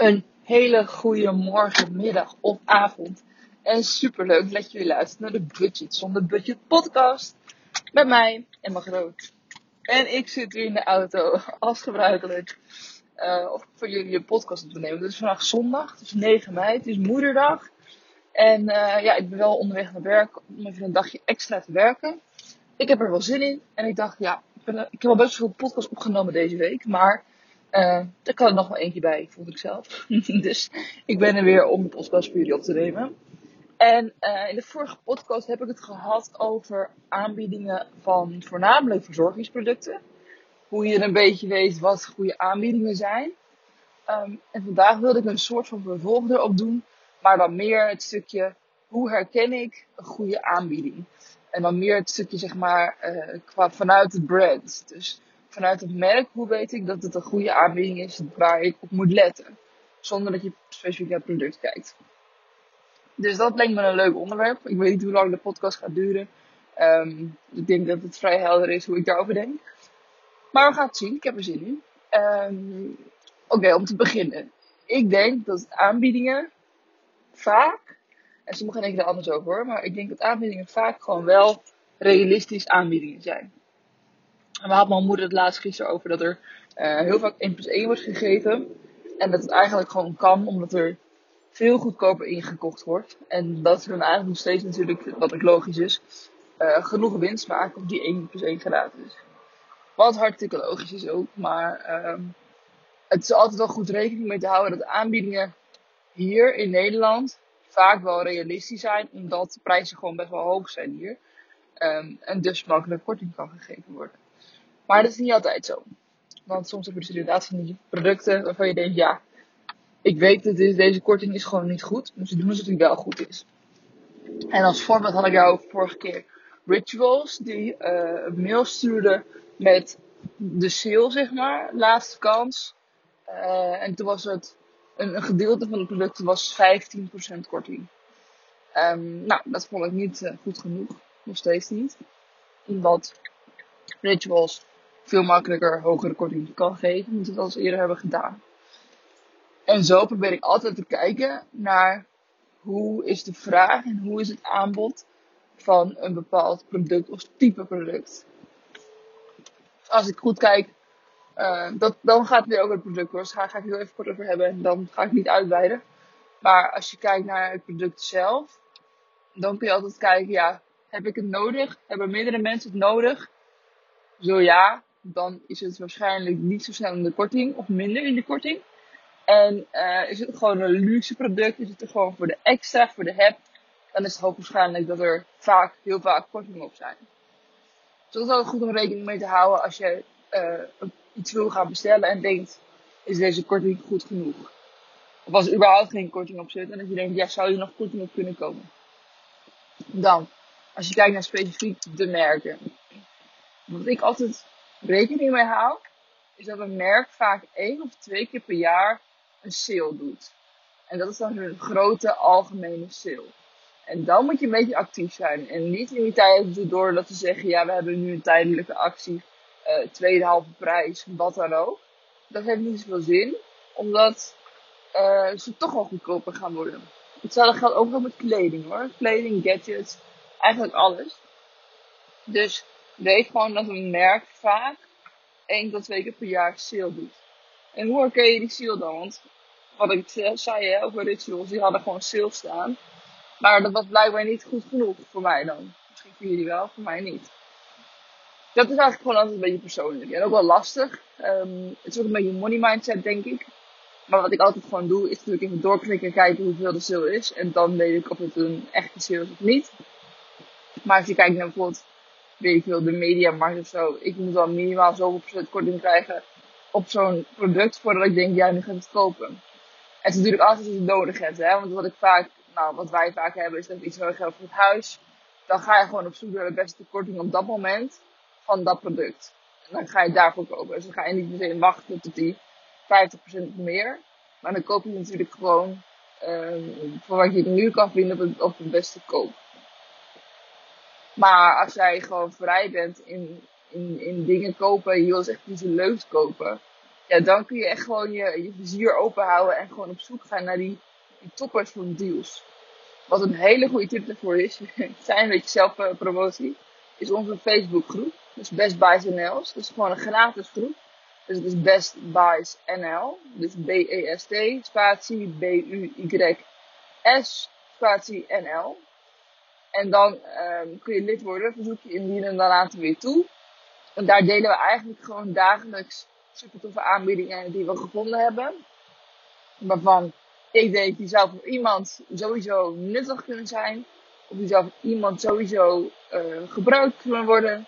Een hele goede morgen, middag of avond. En superleuk dat jullie luisteren naar de Budget Zonder Budget podcast. Met mij, Emma Groot. En ik zit hier in de auto, als gebruikelijk. Of voor jullie een podcast te nemen. Het is vandaag zondag, het is 9 mei, het is moederdag. En uh, ja, ik ben wel onderweg naar werk om even een dagje extra te werken. Ik heb er wel zin in. En ik dacht, ja, ik, heb al best veel podcasts opgenomen deze week. Maar uh, er kan er nog wel eentje bij, vond ik zelf. dus ik ben er weer om de podcast voor jullie op te nemen. En uh, in de vorige podcast heb ik het gehad over aanbiedingen van voornamelijk verzorgingsproducten. Hoe je een beetje weet wat goede aanbiedingen zijn. Um, en vandaag wilde ik een soort van vervolg erop doen. Maar dan meer het stukje hoe herken ik een goede aanbieding. En dan meer het stukje zeg maar uh, qua, vanuit het brand. Dus vanuit het merk, hoe weet ik dat het een goede aanbieding is waar ik op moet letten. Zonder dat je specifiek naar het product kijkt. Dus dat lijkt me een leuk onderwerp. Ik weet niet hoe lang de podcast gaat duren. Um, ik denk dat het vrij helder is hoe ik daarover denk. Maar we gaan het zien. Ik heb er zin in. Um, Oké, om te beginnen. Ik denk dat aanbiedingen vaak, en sommigen denken er anders over hoor, maar ik denk dat aanbiedingen vaak gewoon wel realistisch aanbiedingen zijn. En we hadden mijn moeder het laatst gisteren over dat er uh, heel vaak 1 plus 1 wordt gegeven. En dat het eigenlijk gewoon kan, omdat er veel goedkoper ingekocht wordt. En dat ze dan eigenlijk nog steeds natuurlijk, wat ook logisch is, uh, genoeg winst maken op die 1 plus 1 gratis. Wat hartstikke logisch is ook, maar uh, het is altijd wel goed rekening mee te houden dat aanbiedingen hier in Nederland vaak wel realistisch zijn, omdat de prijzen gewoon best wel hoog zijn hier. Um, en dus makkelijk korting kan gegeven worden. Maar dat is niet altijd zo. Want soms heb je dus inderdaad van die producten waarvan je denkt, ja, ik weet dat deze korting is gewoon niet goed. Maar ze doen alsof die wel goed is. En als voorbeeld had ik jou vorige keer Rituals, die uh, een mail stuurde met de sale, zeg maar, laatste kans. Uh, en toen was het, een, gedeelte van de producten was 15% korting. Um, nou, dat vond ik niet uh, goed genoeg. Nog steeds niet. Omdat Rituals veel makkelijker hogere korting kan geven, dan we al eerder hebben gedaan. En zo probeer ik altijd te kijken naar hoe is de vraag en hoe is het aanbod van een bepaald product of type product. Als ik goed kijk, uh, dat, dan gaat het weer over het product hoor. Dus daar ga ik heel even kort over hebben en dan ga ik niet uitweiden. Maar als je kijkt naar het product zelf, dan kun je altijd kijken, ja, heb ik het nodig? Hebben meerdere mensen het nodig? Zo ja, dan is het waarschijnlijk niet zo snel in de korting of minder in de korting. En uh, is het gewoon een luxe product, is het er gewoon voor de extra, voor de heb, dan is het hoogwaarschijnlijk dat er vaak, heel vaak kortingen op zijn. Dus dat is ook goed om rekening mee te houden als je uh, iets wil gaan bestellen en denkt, is deze korting goed genoeg? Of als er überhaupt geen korting op zit en dat je denkt, ja, zou hier nog korting op kunnen komen? Dan, als je kijkt naar specifiek de merken. Wat ik altijd rekening mee hou, is dat een merk vaak één of twee keer per jaar een sale doet. En dat is dan een grote algemene sale. En dan moet je een beetje actief zijn. En niet in die tijd door dat ze zeggen, ja, we hebben nu een tijdelijke actie, uh, tweede halve prijs, wat dan ook. Dat heeft niet zoveel zin, omdat uh, ze toch wel goedkoper gaan worden. Hetzelfde geldt ook wel met kleding hoor. Kleding, gadgets, eigenlijk alles. Dus weet gewoon dat een merk vaak één tot twee keer per jaar sale doet. En hoe herken je die sale dan? Want wat ik zei hè, over rituals, die hadden gewoon sale staan. Maar dat was blijkbaar niet goed genoeg voor mij dan. Misschien voor jullie wel, voor mij niet. Dat is eigenlijk gewoon altijd een beetje persoonlijk. En ook wel lastig. Um, het is ook een beetje money mindset, denk ik. Maar wat ik altijd gewoon doe, is natuurlijk even doorklikken en kijken hoeveel de sale is. En dan weet ik of het een echte sale is of niet. Maar als je kijkt naar bijvoorbeeld weet ik veel, de mediamarkt of zo. Ik moet dan minimaal zoveel procent korting krijgen op zo'n product voordat ik denk, ja, nu ga ik het kopen. En het is natuurlijk altijd als je het nodig hebt, hè. Want wat ik vaak, nou, wat wij vaak hebben is dat iets nodig heb voor het huis. Dan ga je gewoon op zoek naar de beste korting op dat moment van dat product. En dan ga je daarvoor kopen. Dus dan ga je niet meteen wachten tot die 50% of meer. Maar dan koop je natuurlijk gewoon um, voor wat je nu kan vinden op op het beste koop. Maar als jij gewoon vrij bent in, in, in dingen kopen, je wil echt iets leuks kopen, ja, dan kun je echt gewoon je, je vizier open houden en gewoon op zoek gaan naar die, die toppers van deals. Wat een hele goede tip daarvoor is, zijn een beetje zelfpromotie, is onze Facebookgroep. Dus Best Buys NL. Dat is gewoon een gratis groep. Dus het is Best Buys NL. Dus B-E-S-T, spatie B-U-Y-S, spatie NL. En dan um, kun je lid worden, verzoek je indienen en dan laten we je toe. En daar delen we eigenlijk gewoon dagelijks super toffe aanbiedingen die we gevonden hebben. Waarvan ik denk, die zou voor iemand sowieso nuttig kunnen zijn. Of die zou voor iemand sowieso uh, gebruikt kunnen worden.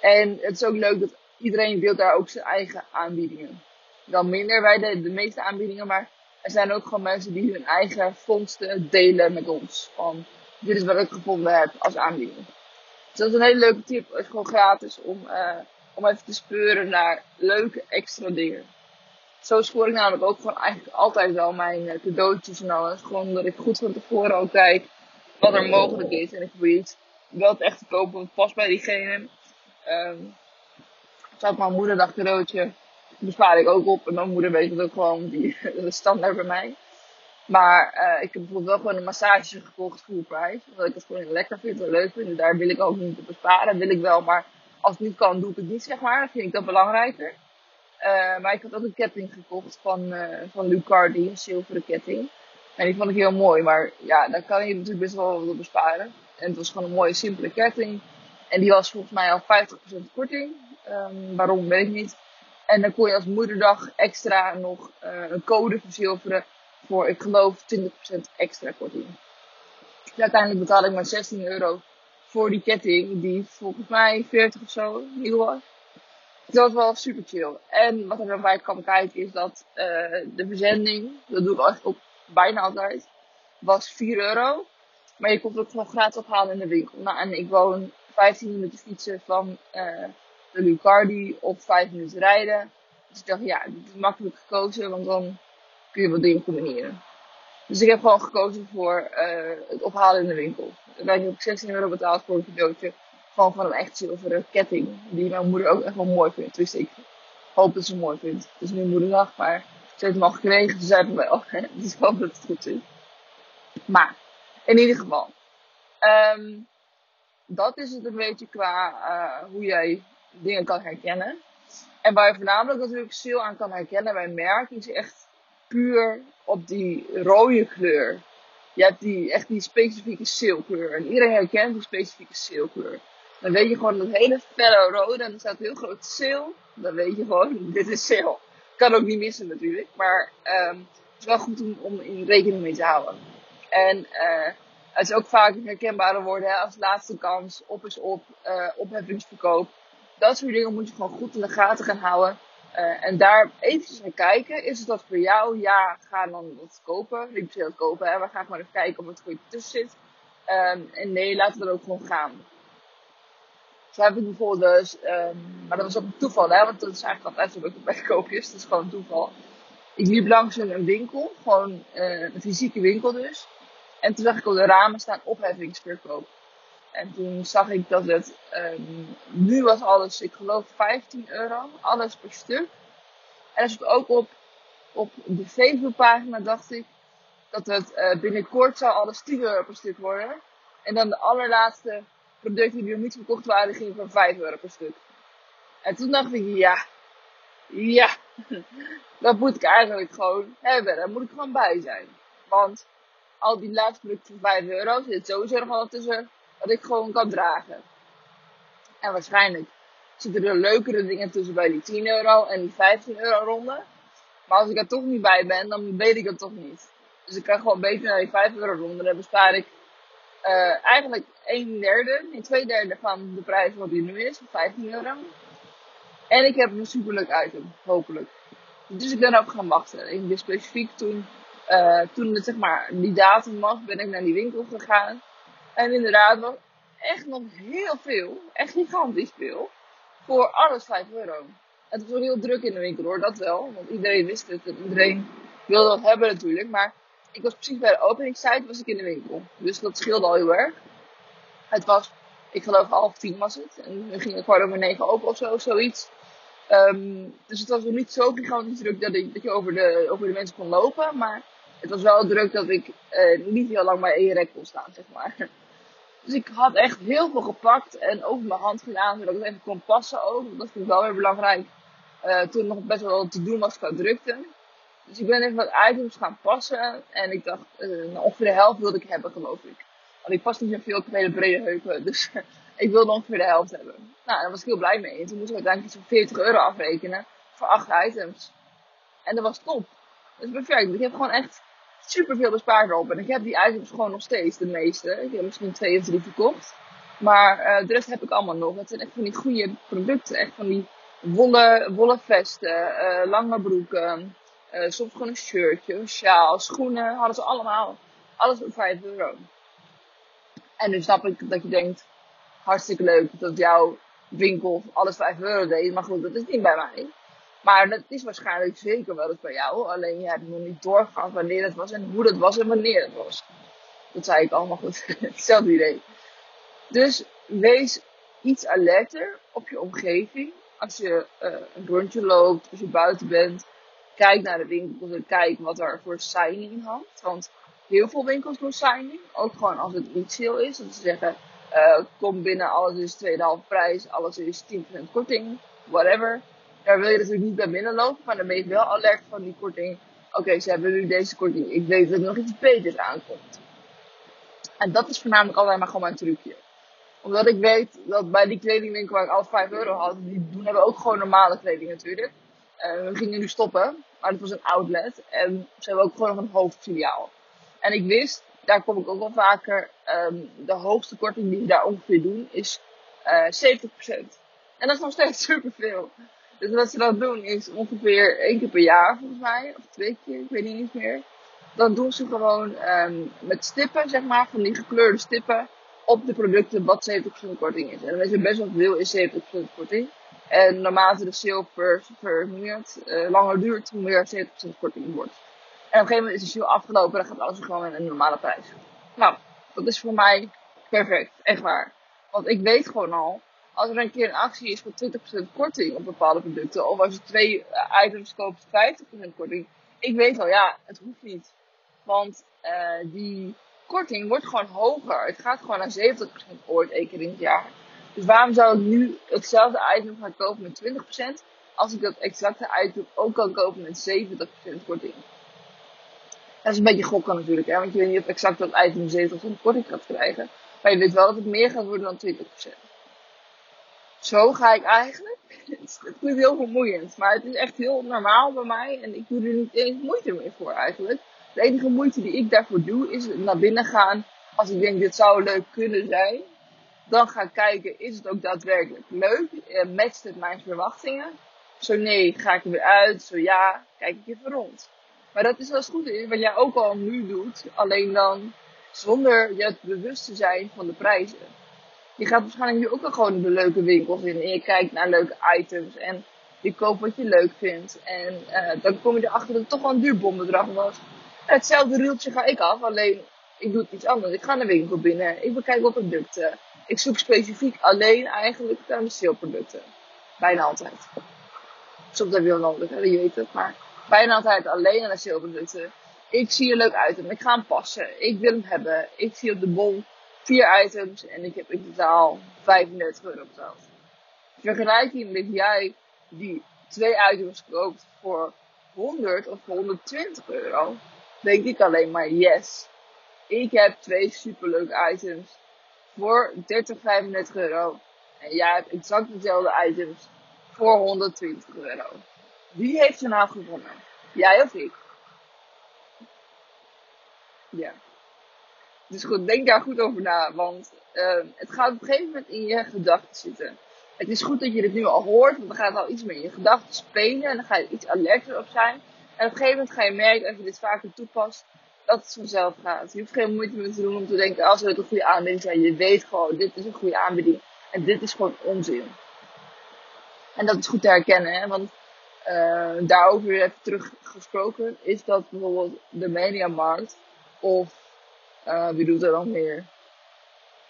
En het is ook leuk dat iedereen deelt daar ook zijn eigen aanbiedingen. Dan minder bij de, de meeste aanbiedingen, maar er zijn ook gewoon mensen die hun eigen vondsten delen met ons. Van, dit is wat ik gevonden heb als aanbieding. Dus dat is een hele leuke tip. Het is gewoon gratis om, uh, om even te speuren naar leuke extra dingen. Zo scoor ik namelijk ook gewoon eigenlijk altijd wel mijn uh, cadeautjes en alles. Gewoon dat ik goed van tevoren ook kijk wat er mogelijk is. En ik probeer iets wel het echt te kopen wat past bij diegene. Um, zou ik mijn moederdag cadeautje bespaar ik ook op. En mijn moeder weet het ook gewoon, die, dat is standaard bij mij. Maar uh, ik heb bijvoorbeeld wel gewoon een massage gekocht voor prijs. Omdat ik het gewoon lekker vind en leuk vind. En daar wil ik ook niet op besparen. Dat wil ik wel, maar als het niet kan, doe ik het niet, zeg maar. Dan vind ik dat belangrijker. Uh, maar ik had ook een ketting gekocht van, uh, van Lucardi, een zilveren ketting. En die vond ik heel mooi. Maar ja, daar kan je natuurlijk best wel wat op besparen. En het was gewoon een mooie, simpele ketting. En die was volgens mij al 50% korting. Um, waarom, weet ik niet. En dan kon je als moederdag extra nog een code verzilveren voor, ik geloof, 20% extra korting. Dus uiteindelijk betaalde ik maar 16 euro voor die ketting, die volgens mij 40 of zo nieuw was. Dat was wel super chill. En wat er dan bij kwam kijken is dat uh, de verzending, dat doe ik echt op bijna altijd, was 4 euro. Maar je kon het ook gewoon gratis ophalen in de winkel. Nou, en ik woon 15 minuten fietsen van uh, de Lucardi op 5 minuten rijden. Dus ik dacht, ja, dit is makkelijk gekozen, want dan kun je wat dingen combineren. Dus ik heb gewoon gekozen voor uh, het ophalen in de winkel. Daar heb ik 16 euro betaald voor een cadeautje. Gewoon van een echt zilveren ketting. Die mijn moeder ook echt wel mooi vindt. Dus ik hoop dat ze mooi vindt. Het is nu moederdag, maar ze heeft hem al gekregen. Ze zei het wel. Dus ik hoop dat het goed is. Maar, in ieder geval. Um, dat is het een beetje qua uh, hoe jij dingen kan herkennen. En waar je voornamelijk natuurlijk veel aan kan herkennen bij merken, is echt puur op die rode kleur. Je hebt die, echt die specifieke sailkleur. En iedereen herkent die specifieke sailkleur. Dan weet je gewoon dat hele felle rode. En er staat heel groot sail. Dan weet je gewoon, dit is sail. Kan ook niet missen natuurlijk. Maar um, het is wel goed om, om in rekening mee te houden. En uh, het is ook vaak herkenbare woorden hè, als laatste kans, op is op, uh, opheffingsverkoop. Dat soort dingen moet je gewoon goed in de gaten gaan houden. Uh, en daar eventjes naar kijken. Is het dat voor jou? Ja, ga dan dat kopen. Dat kopen, hè. maar ga gewoon even kijken of het goed tussen zit. Um, en nee, laten we er ook gewoon gaan. Zo heb ik bijvoorbeeld dus, um, maar dat was ook een toeval, hè, want dat is eigenlijk altijd zo ik bij koopjes. Dat is gewoon een toeval. Ik liep langs een winkel, gewoon uh, een fysieke winkel dus. En toen zag ik op de ramen staan opheffingsverkoop. En toen zag ik dat het, um, nu was alles, ik geloof 15 euro, alles per stuk. En er stond ook op, op de Facebookpagina, dacht ik, dat het uh, binnenkort zou alles 10 euro per stuk worden. En dan de allerlaatste producten die nog niet verkocht waren, gingen voor 5 euro per stuk. En toen dacht ik, ja, ja, dat moet ik eigenlijk gewoon hebben. Daar moet ik gewoon bij zijn. Want al die laatste producten voor 5 euro zit sowieso nog wel tussen wat ik gewoon kan dragen. En waarschijnlijk zitten er leukere dingen tussen bij die 10 euro en die 15 euro ronde. Maar als ik er toch niet bij ben, dan weet ik het toch niet. Dus ik kan gewoon beter naar die 5 euro ronde. Dan bespaar ik uh, eigenlijk 1 derde, nee 2 derde van de prijs wat die nu is, 15 euro. En ik heb een superleuk item, hopelijk. Dus ik ben ook gaan wachten. Ik ben specifiek toen, uh, toen zeg maar die datum was, ben ik naar die winkel gegaan. En inderdaad, echt nog heel veel. Echt gigantisch veel. Voor alles 5 euro. Het was wel heel druk in de winkel hoor, dat wel. Want iedereen wist het en iedereen wilde dat hebben natuurlijk. Maar ik was precies bij de openingstijd was ik in de winkel. Dus dat scheelde al heel erg. Het was, ik geloof half tien was het. En we gingen kwart over negen open of zo, zoiets. Ehm, dus het was nog niet zo gigantisch druk dat, dat je over de, over de mensen kon lopen. Maar het was wel druk dat ik uh, niet heel lang bij één rek kon staan, zeg maar. Dus ik had echt heel veel gepakt en over mijn hand gedaan, zodat ik het even kon passen ook. Dat vind ik wel weer belangrijk. Uh, toen nog best wel te doen was qua drukte. Dus ik ben even wat items gaan passen. En ik dacht, uh, ongeveer de helft wilde ik hebben, geloof ik. Want ik pas niet zoveel, ik hele brede heupen. Dus ik wilde ongeveer de helft hebben. Nou, daar was ik heel blij mee. En toen moest ik uiteindelijk zo'n 40 euro afrekenen voor 8 items. En dat was top. Dat is perfect. Ik heb gewoon echt super veel erop. En ik heb die items gewoon nog steeds, de meeste. Ik heb misschien twee of drie verkocht. Maar uh, de rest heb ik allemaal nog. Het zijn echt van die goede producten. Echt van die wollen, wollen vesten, uh, lange broeken. Uh, soms gewoon een shirtje, een sjaal, schoenen. Hadden ze allemaal. Alles voor 5 euro. En nu snap ik dat je denkt, hartstikke leuk dat jouw winkel alles 5 euro deed. Maar goed, dat is niet bij mij. Maar dat is waarschijnlijk zeker wel eens bij jou. Alleen je hebt nog niet doorgegaan wanneer het was en hoe dat was en wanneer het was. Dat zei ik allemaal goed. Hetzelfde idee. Dus wees iets alerter op je omgeving. Als je uh, een rondje loopt, als je buiten bent. Kijk naar de winkels en kijk wat er voor signing hangt. Want heel veel winkels doen signing. Ook gewoon als het retail is. Dat ze zeggen, uh, kom binnen, alles is tweedehalve prijs, alles is 10% korting, whatever. Daar wil je natuurlijk niet bij binnenlopen, maar dan ben je wel alert van die korting. Oké, ze hebben nu deze korting. Ik weet dat er nog iets beters aankomt. En dat is voornamelijk altijd maar gewoon mijn trucje. Omdat ik weet dat bij die kledingwinkel waar ik al 5 euro had, die doen hebben ook gewoon normale kleding natuurlijk. Uh, we gingen nu stoppen, maar het was een outlet. En ze hebben ook gewoon nog een hoofdfiliaal. En ik wist, daar kom ik ook wel vaker, um, de hoogste korting die ze daar ongeveer doen is uh, 70%. En dat is nog steeds superveel. Dus wat ze dan doen is ongeveer één keer per jaar volgens mij, of twee keer, ik weet niet meer. Dan doen ze gewoon um, met stippen, zeg maar, van die gekleurde stippen op de producten wat 70% korting is. En dan is er best wel veel is 70% korting. En naarmate de sale minuut uh, langer duurt, hoe meer 70% korting wordt. En op een gegeven moment is de sale afgelopen en dan gaat alles gewoon in een normale prijs. Nou, dat is voor mij perfect, echt waar. Want ik weet gewoon al, als er een keer een actie is van 20% korting op bepaalde producten, of als je twee eh, items koopt 50% korting, ik weet al, ja, het hoeft niet. Want uh, die korting wordt gewoon hoger. Het gaat gewoon naar 70% ooit één keer in het jaar. Dus waarom zou ik nu hetzelfde item gaan kopen met 20%, als ik dat exacte item ook kan kopen met 70% korting? Dat is een beetje gokken natuurlijk, hè? want je weet niet of exact dat item 70% korting gaat krijgen. Maar je weet wel dat het meer gaat worden dan 20% zo ga ik eigenlijk. Het klinkt heel vermoeiend, maar het is echt heel normaal bij mij en ik doe er niet eens moeite meer voor eigenlijk. De enige moeite die ik daarvoor doe is naar binnen gaan als ik denk dit zou leuk kunnen zijn. Dan ga ik kijken, is het ook daadwerkelijk leuk? Eh, matcht het mijn verwachtingen? Zo nee, ga ik er weer uit? Zo ja, kijk ik even rond. Maar dat is eens goed is, wat jij ook al nu doet, alleen dan zonder je het bewust te zijn van de prijzen je gaat waarschijnlijk nu ook wel gewoon de leuke winkels in. En je kijkt naar leuke items. En je koopt wat je leuk vindt. En uh, dan kom je erachter dat het toch wel een duur bombedrag was. Hetzelfde rieltje ga ik af. Alleen ik doe het iets anders. Ik ga naar de winkel binnen. Ik bekijk wat producten. Ik zoek specifiek alleen eigenlijk naar de saleproducten. Bijna altijd. Soms heb je wel nodig, je weet het. Maar bijna altijd alleen naar de saleproducten. Ik zie een leuk item. Ik ga hem passen. Ik wil hem hebben. Ik zie op de bon vier items en ik heb in totaal 35 euro betaald. Vergelijking met jij die twee items koopt voor 100 of voor 120 euro, denk ik alleen maar yes. Ik heb twee superleuke items voor 30, 35 euro. En jij hebt exact dezelfde items voor 120 euro. Wie heeft er nou gewonnen? Jij of ik? Ja. Dus goed, denk daar goed over na. Want uh, het gaat op een gegeven moment in je gedachten zitten. Het is goed dat je dit nu al hoort, want dan gaat al iets meer in je gedachten spelen. En dan ga je iets alerter op zijn. En op een gegeven moment ga je merken, als je dit vaker toepast, dat het vanzelf gaat. Je hoeft geen moeite meer te doen om te denken, als het een goede aanbieding zijn. Je weet gewoon, dit is een goede aanbieding. En dit is gewoon onzin. En dat is goed te herkennen, hè? want uh, daarover even teruggesproken, is dat bijvoorbeeld de mediamarkt of uh, wie doet er dan meer?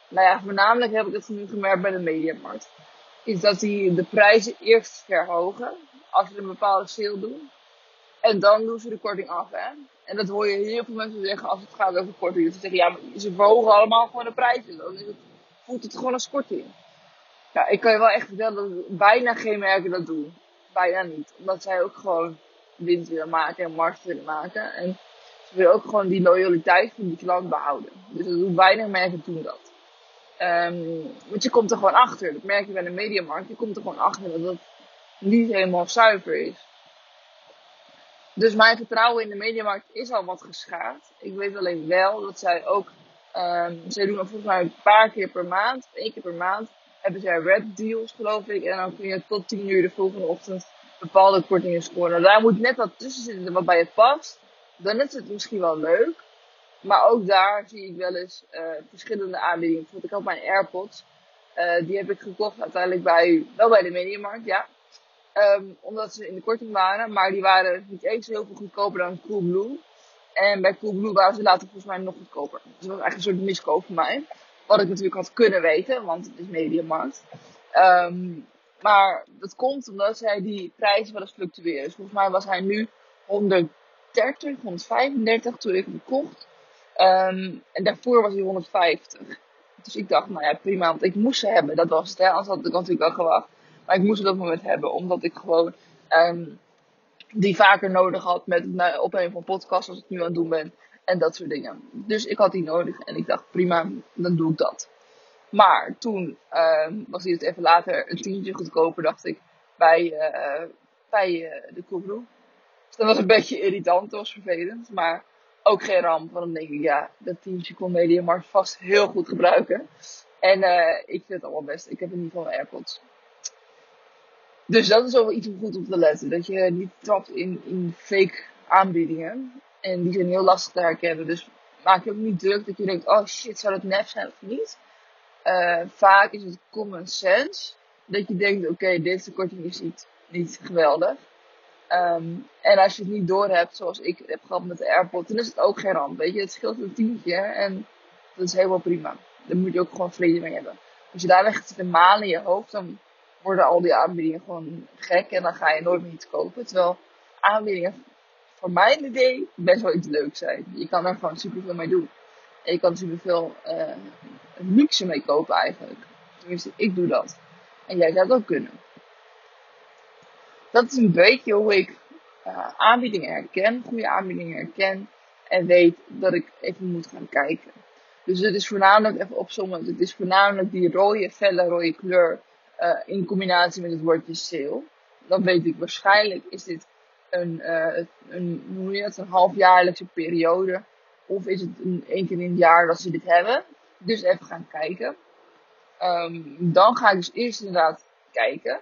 Nou ja, voornamelijk heb ik het nu gemerkt bij de mediamarkt. is dat die de prijzen eerst verhogen als ze een bepaalde sale doen. En dan doen ze de korting af. Hè? En dat hoor je heel veel mensen zeggen als het gaat over korting. Ze zeggen ja, maar ze verhogen allemaal gewoon de prijzen. Dan het, voelt het gewoon als korting. Ja, ik kan je wel echt vertellen dat bijna geen merken dat doen. Bijna niet. Omdat zij ook gewoon winst willen maken en markt willen maken. En ze willen ook gewoon die loyaliteit van die klant behouden. Dus dat weinig merken doen dat. Um, want je komt er gewoon achter. Dat merk je bij de mediamarkt. Je komt er gewoon achter dat het niet helemaal zuiver is. Dus mijn vertrouwen in de mediamarkt is al wat geschaad. Ik weet alleen wel dat zij ook, um, zij doen volgens mij een paar keer per maand, één keer per maand, hebben zij red deals geloof ik. En dan kun je tot 10 uur de volgende ochtend bepaalde kortingen scoren. Daar moet net wat tussen zitten wat bij je past. Dan is het misschien wel leuk. Maar ook daar zie ik wel eens uh, verschillende aanbiedingen. Bijvoorbeeld ik had mijn AirPods. Uh, die heb ik gekocht uiteindelijk bij, wel bij de Mediamarkt, ja. Um, omdat ze in de korting waren. Maar die waren niet eens heel veel goedkoper dan Coolblue. En bij Coolblue waren ze later volgens mij nog goedkoper. Dus dat was eigenlijk een soort miskoop voor mij. Wat ik natuurlijk had kunnen weten, want het is Mediamarkt. Um, maar dat komt omdat zij die prijzen wel eens fluctueren. Dus volgens mij was hij nu 130, 135 toen ik hem kocht. Um, en daarvoor was hij 150. Dus ik dacht, nou ja, prima, want ik moest ze hebben. Dat was het, hè. Anders had ik natuurlijk wel gewacht. Maar ik moest op dat moment hebben, omdat ik gewoon um, die vaker nodig had met het opnemen van podcasts, zoals ik nu aan het doen ben. En dat soort dingen. Dus ik had die nodig en ik dacht, prima, dan doe ik dat. Maar toen uh, was hij het even later een tientje goedkoper, dacht ik, bij, uh, bij uh, de Coolblue. Dat was een beetje irritant, dat was vervelend. Maar ook geen ramp, want dan denk ik, ja, dat tientje kon Mediamarkt vast heel goed gebruiken. En uh, ik vind het allemaal best. Ik heb in ieder geval AirPods. Dus dat is wel iets om goed op te letten. Dat je niet trapt in, in fake aanbiedingen. En die zijn heel lastig te herkennen. Dus maak je ook niet druk dat je denkt, oh shit, zou dat nep zijn of niet? Uh, vaak is het common sense. Dat je denkt, oké, deze korting is niet geweldig. Um, en als je het niet door hebt, zoals ik heb gehad met de AirPod, dan is het ook geen ramp. Weet je, het scheelt een tientje en dat is helemaal prima. Daar moet je ook gewoon vrede mee hebben. Als je daar weg te malen in je hoofd, dan worden al die aanbiedingen gewoon gek en dan ga je nooit meer iets kopen. Terwijl aanbiedingen, voor mijn idee, best wel iets leuks zijn. Je kan er gewoon superveel mee doen. En je kan superveel uh, luxe mee kopen eigenlijk. Tenminste, ik doe dat. En jij zou dat ook kunnen. Dat is een beetje hoe ik uh, aanbiedingen herken, goede aanbiedingen herken. En weet dat ik even moet gaan kijken. Dus het is voornamelijk, even opzommen, het is voornamelijk die rode, felle rode kleur uh, in combinatie met het woordje sale. Dan weet ik waarschijnlijk is dit een, uh, een, het, een halfjaarlijkse periode. Of is het een, één keer in het jaar dat ze dit hebben. Dus even gaan kijken. Um, dan ga ik dus eerst inderdaad kijken.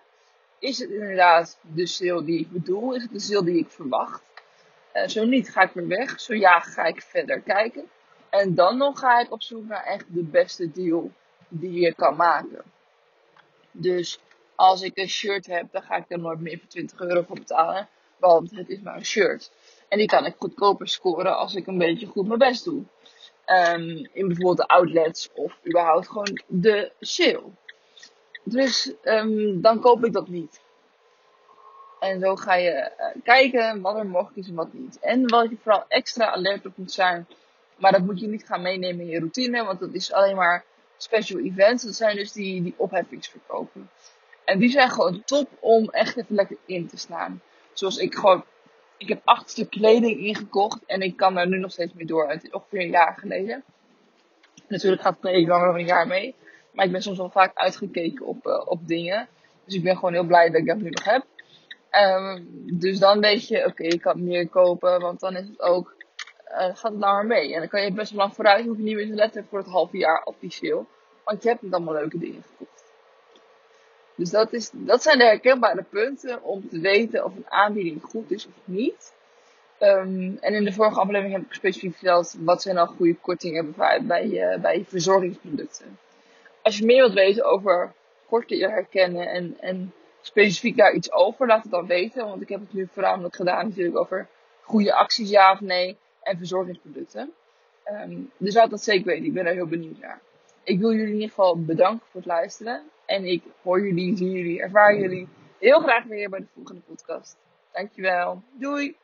Is het inderdaad de sale die ik bedoel? Is het de sale die ik verwacht? Uh, zo niet, ga ik weer weg. Zo ja, ga ik verder kijken. En dan nog ga ik op zoek naar echt de beste deal die je kan maken. Dus als ik een shirt heb, dan ga ik er nooit meer voor 20 euro voor betalen. Want het is maar een shirt. En die kan ik goedkoper scoren als ik een beetje goed mijn best doe. Um, in bijvoorbeeld de outlets of überhaupt gewoon de sale. Dus um, dan koop ik dat niet. En zo ga je uh, kijken wat er mogelijk is en wat niet. En wat je vooral extra alert op moet zijn. Maar dat moet je niet gaan meenemen in je routine. Want dat is alleen maar special events. Dat zijn dus die, die opheffingsverkopen. En die zijn gewoon top om echt even lekker in te staan. Zoals ik gewoon ik heb acht stuk kleding ingekocht en ik kan daar nu nog steeds mee door. Het is ongeveer een jaar geleden. Natuurlijk gaat kleding langer dan een jaar mee. Maar ik ben soms wel vaak uitgekeken op, uh, op dingen. Dus ik ben gewoon heel blij dat ik dat nu nog heb. Um, dus dan weet je, oké, ik kan meer kopen, want dan is het ook, uh, gaat het langer mee. En dan kan je best wel lang vooruit, hoef je niet meer te letten voor het halve jaar officieel. Want je hebt allemaal leuke dingen gekocht. Dus dat, is, dat zijn de herkenbare punten om te weten of een aanbieding goed is of niet. Um, en in de vorige aflevering heb ik specifiek verteld wat zijn al goede kortingen bij, bij, uh, bij verzorgingsproducten. Als je meer wilt weten over kortingen herkennen en, en specifiek daar iets over, laat het dan weten. Want ik heb het nu voornamelijk gedaan natuurlijk over goede acties, ja of nee, en verzorgingsproducten. Um, dus laat dat zeker weten, ik ben er heel benieuwd naar. Ik wil jullie in ieder geval bedanken voor het luisteren. En ik hoor jullie, zie jullie, ervaar jullie heel graag weer bij de volgende podcast. Dankjewel. Doei!